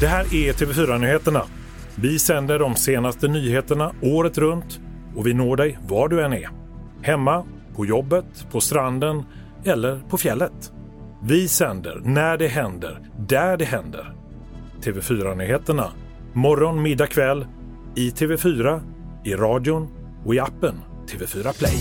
Det här är TV4-nyheterna. Vi sänder de senaste nyheterna året runt och vi når dig var du än är. Hemma, på jobbet, på stranden eller på fjället. Vi sänder när det händer, där det händer. TV4-nyheterna. Morgon, middag, kväll. I TV4, i radion och i appen TV4 Play.